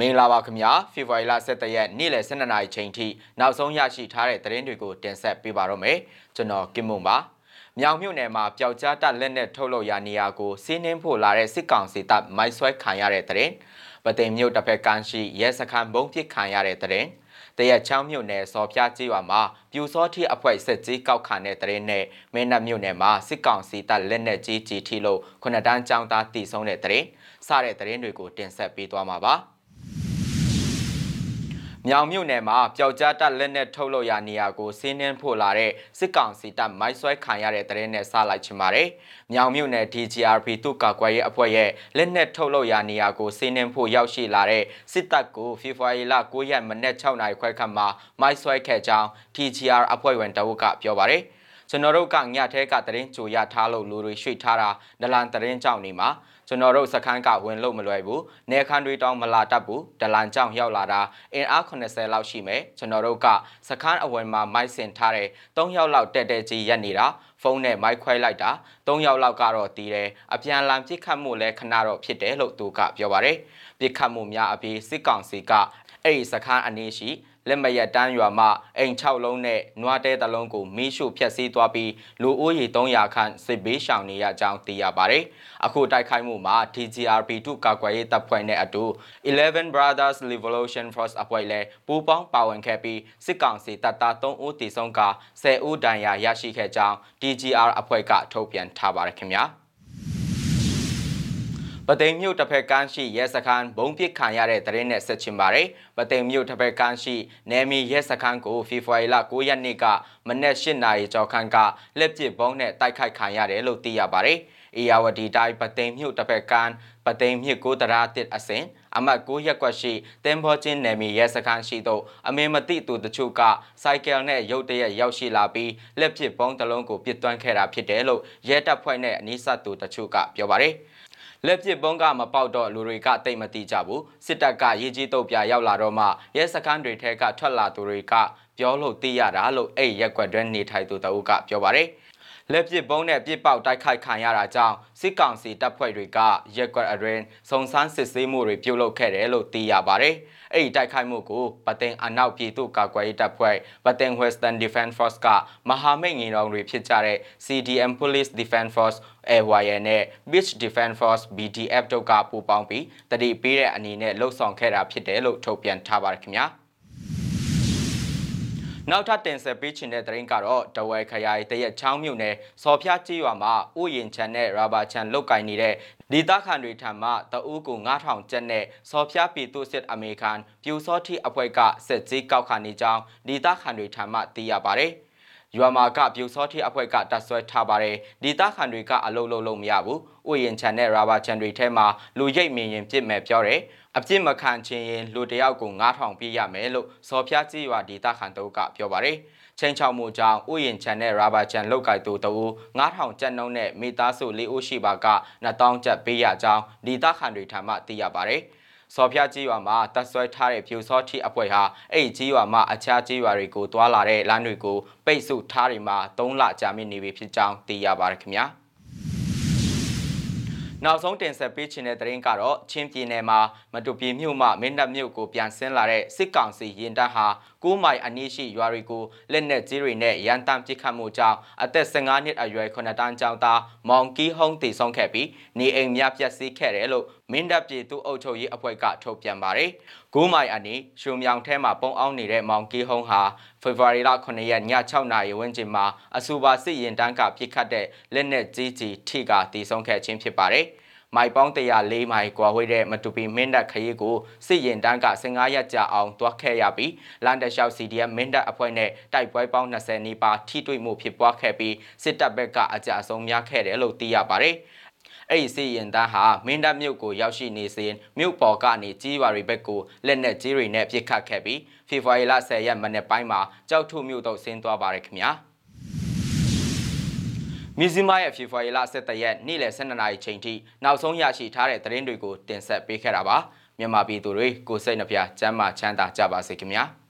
မင်္ဂလာပါခင်ဗျာဖေဖော်ဝါရီလ17ရက်နေ့လယ်12နာရီချိန်ထိနောက်ဆုံးရရှိထားတဲ့သတင်းတွေကိုတင်ဆက်ပေးပါတော့မယ်ကျွန်တော်ကင်မွန်ပါမြောင်မြို့နယ်မှာပျောက်ကြားတပ်လက်နက်ထုတ်လုပ်ရာနေရာကိုစီးနှင်းဖို့လာတဲ့စစ်ကောင်စီတပ်မိုက်ဆွဲခံရတဲ့တဲ့ပသိမ်မြို့တစ်ဖက်ကမ်းရှိရဲစခန်းဘုံပစ်ခံရတဲ့တဲ့တရက်ချောင်းမြို့နယ်စော်ဖျားကြီးရွာမှာပြူစောထီအဖွဲ့စစ်ကြီးကောက်ခံတဲ့တဲ့နဲ့မင်းတပ်မြို့နယ်မှာစစ်ကောင်စီတပ်လက်နက်ကြီးကြီးထီလို့ခုနှစ်တန်းចောင်းသားတည်ဆုံးတဲ့တဲ့စတဲ့တဲ့တွေကိုတင်ဆက်ပေးသွားမှာပါ မြောင်မြို့နယ်မှာပျောက်ကြားတပ်လက်နက်ထုတ်လို့ရနေရာကိုစီးနှင်းဖို့လာတဲ့စစ်ကောင်စီတပ်မိုက်ဆွဲခံရတဲ့တရင်နဲ့စလိုက်ချင်ပါတယ်။မြောင်မြို့နယ် DGRP သူ့ကာကွယ်ရေးအဖွဲ့ရဲ့လက်နက်ထုတ်လို့ရနေရာကိုစီးနှင်းဖို့ရောက်ရှိလာတဲ့စစ်တပ်ကိုဖေဖော်ဝါရီလ9ရက်မနေ့6နာရီခွဲခန့်မှာမိုက်ဆွဲခဲ့ကြောင်း TGR အဖွဲ့ဝင်တအုပ်ကပြောပါတယ်။ ကျွန်တော်တို့ကညထဲကတရင်ကြိုရထားလို့လူတွေရွှေ့ထားတာဒလန်တရင်ကြောင့်နေမှာကျွန်တော်တို့စခန်းကဝင်လို့မလွယ်ဘူးနေခန်းတွေတောင်းမလာတတ်ဘူးဒလန်ကြောင့်ရောက်လာတာအင်အား80လောက်ရှိမယ်ကျွန်တော်တို့ကစခန်းအဝင်မှာမိုက်စင်ထားတဲ့3ယောက်လောက်တက်တက်ကြီးရက်နေတာဖုန်းနဲ့မိုက်ခွဲလိုက်တာ3ယောက်လောက်ကတော့တီးတယ်အပြန်လန်ပြစ်ခတ်မှုလည်းခဏတော့ဖြစ်တယ်လို့သူကပြောပါတယ်ပြစ်ခတ်မှုများအပြီးစစ်ကောင်စီကအဲ့ဒီစခန်းအနည်းရှိ လက်မရတန်းရွာမှအိမ်6လုံးနဲ့နွားတဲတလုံးကိုမီးရှို့ဖျက်ဆီးသွားပြီးလူဦးရေ300ခန့်စစ်ဘေးရှောင်နေရကြောင်းသိရပါတယ်။အခုတိုက်ခိုက်မှုမှာ TGRP2 ကာကွယ်ရေးတပ်ဖွဲ့နဲ့အတူ11 Brothers Revolution Force အဖွဲ့လည်းပူးပေါင်းပါဝင်ခဲ့ပြီးစစ်ကောင်စီတပ်သား3ဦးတည်ဆုံးက10ဦးဒဏ်ရာရရှိခဲ့ကြောင်း TGR အဖွဲ့ကထုတ်ပြန်ထားပါတယ်ခင်ဗျာ။ ပသိမ်မြို့တစ်ဖက်ကမ်းရှိရဲစခန်းဘုံပစ်ခံရတဲ့တရင်နဲ့ဆက်ချင်ပါတယ်။ပသိမ်မြို့တစ်ဖက်ကမ်းရှိနယ်မြေရဲစခန်းကိုဖေဖော်ဝါရီလ9ရက်နေ့ကမနက်၈နာရီကျော်ခန့်ကလက်ပစ်ဘုံနဲ့တိုက်ခိုက်ခံရတယ်လို့သိရပါတယ်။အေယာဝတီတိုင်းပသိမ်မြို့တစ်ဖက်ကမ်းပသိမ်မြစ်ကိုတရာတစ်အစင်အမတ်9ရက်ကွက်ရှိတင်းဘောချင်းနယ်မြေရဲစခန်းရှိသို့အမင်းမတိသူတချို့ကစိုက်ကယ်နဲ့ရုတ်တရက်ရောက်ရှိလာပြီးလက်ပစ်ဘုံတစ်လုံးကိုပစ်သွန်းခဲ့တာဖြစ်တယ်လို့ရဲတပ်ဖွဲ့နဲ့အနီးစပ်သူတချို့ကပြောပါတယ်။ လက်ပစ်ပုံးကမပေါက်တော့လူတွေကတိတ်မတိကြဘူးစစ်တပ်ကရေးကြီးတုတ်ပြရောက်လာတော့မှရဲစခန်းတွေထဲကထွက်လာသူတွေကပြောလို့သိရတာလို့အဲ့ရက်ွက်တွဲနေထိုင်သူတအုပ်ကပြောပါတယ် လက်ပစ်ပုံးနဲ့ပြစ်ပေါက်တိုက်ခိုက်ခံရတာကြောင့်စစ်ကောင်စီတပ်ဖွဲ့တွေကရက်ကွက်အရင်စုံစမ်းစစ်ဆေးမှုတွေပြုလုပ်ခဲ့တယ်လို့သိရပါတယ်။အဲ့ဒီတိုက်ခိုက်မှုကိုပတင်အနောက်ပြည်သူ့ကာကွယ်ရေးတပ်ဖွဲ့ပတင် Western Defense Force ကမဟာမိတ်ငင်တော်တွေဖြစ်ကြတဲ့ CDM Police Defense Force AYN နဲ့ Beach Defense Force BDF တို့ကပူးပေါင်းပြီးတတိပေးတဲ့အနေနဲ့လှုပ်ဆောင်ခဲ့တာဖြစ်တယ်လို့ထုတ်ပြန်ထားပါတယ်ခင်ဗျာ။ နောက်ထပ်တင်ဆက်ပေးချင်တဲ့သတင်းကတော့တဝဲခရိုင်တရက်ချောင်းမြို့နယ်စော်ဖျားကြီးရွာမှာဥယျင်ချန်နဲ့ရာဘာချန်လုတ်ကင်နေတဲ့ဒေသခံတွေထံမှတအူးကို9000ကျပ်နဲ့စော်ဖျားပြည်သူစစ်အမေရိကန်ပြူစောတိအဖွဲ့ကစစ်ကြီးကောက်ခံနေကြောင်းဒေသခံတွေထံမှသိရပါတယ်။ ရွာမှာကပြူစောတိအဖွဲ့ကတတ်ဆွဲထားပါတယ်ဒေသခံတွေကအလုပ်လုပ်လို့မရဘူးဥယျင်ချန်နဲ့ရာဘာချန်တွေထဲမှာလူရိတ်မြင်ရင်ပြစ်မဲ့ပြောတယ်အပြစ်မခံခြင်းရင်လူတယောက်ကို9000ပြည့်ရမယ်လို့စော်ဖျားကြီးရွာဒေသခံတို့ကပြောပါတယ်ချင်းချောက်မှုကြောင့်ဥယျင်ချန်နဲ့ရာဘာချန်လောက်ကိုက်သူတူ9000ကျပ်နှုန်းနဲ့မိသားစု၄ဦးရှိပါက2000ကျပ်ပေးရကြောင်းဒေသခံတွေထံမှသိရပါတယ် စော်ဖျားကြီးရွာမှာတပ်ဆွဲထားတဲ့ဖြူစောတိအဖွဲ့ဟာအဲ့ဒီကြီးရွာမှာအခြားကြီးရွာတွေကိုတွာလာတဲ့လမ်းတွေကိုပိတ်ဆို့ထားတွေမှာ3လကြာမြင့်နေပြီဖြစ်ကြောင်းသိရပါတယ်ခင်ဗျာ။နောက်ဆုံးတင်ဆက်ပေးချင်တဲ့သတင်းကတော့ချင်းပြည်နယ်မှာမတူပြည်မြို့မှမင်းတပ်မြို့ကိုပြန်ဆင်းလာတဲ့စစ်ကောင်စီရင်တပ်ဟာ9မိုင်အနည်းရှိရွာတွေကိုလက်နက်ကြီးတွေနဲ့ရန်တမ်းပစ်ခတ်မှုကြောင့်အသက်15နှစ်အရွယ်9တန်းကျောင်းသားမောင်ကီဟုံးတည်ဆုံးခဲ့ပြီးနေအိမ်များပျက်စီးခဲ့တယ်လို့မင်းတပ်ပြည်သူ့အုပ်ချုပ်ရေးအဖွဲ့ကထုတ်ပြန်ပါတယ်။9မိုင်အနီးရှုံမြောင်ထဲမှာပုံအောင်နေတဲ့မောင်ကီဟုံးဟာဖေဖော်ဝါရီလ9ရက်ည6နာရီဝန်းကျင်မှာအဆိုပါစစ်ရင်တန်းကပစ်ခတ်တဲ့လက်နက်ကြီးကြီးထိကတည်ဆုံးခဲ့ခြင်းဖြစ်ပါတယ်။မိုင်ပေါင်း104မိုင်ကွာဝေးတဲ့မတူပီမင်းတပ်ခရီးကိုစစ်ရင်တန်းက15ရက်ကြာအောင်တွားခဲ့ရပြီးလန်တလျှောက် CDM မင်းတပ်အဖွဲ့နဲ့တိုက်ပွဲပေါင်း20နီးပါးထိတွေ့မှုဖြစ်ပွားခဲ့ပြီးစစ်တပ်ဘက်ကအကြအဆုံးများခဲ့တယ်လို့သိရပါတယ်။ အဲ့ဒီစီရင်တန်းဟာမင်းတပ်မြို့ကိုရောက်ရှိနေစဉ်မြို့ပေါ်ကနေကြီးရွာတွေဘက်ကိုလက်နက်ကြီးတွေနဲ့ပစ်ခတ်ခဲ့ပြီးဖေဖော်ဝါရီလ10ရက်မနေ့ပိုင်းမှာကြောက်ထုမြို့သို့ဆင်းသွားပါတယ်ခင်ဗျာ။မီဇီမာရဲ့ဖေဖော်ဝါရီလ17ရက်နေ့လယ်12နာရီချိန်ထိနောက်ဆုံးရရှိထားတဲ့သတင်းတွေကိုတင်ဆက်ပေးခဲ့တာပါမြန်မာပြည်သူတွေကိုစိတ်နှပြချမ်းသာချမ်းသာကြပါစေခင်ဗျာ။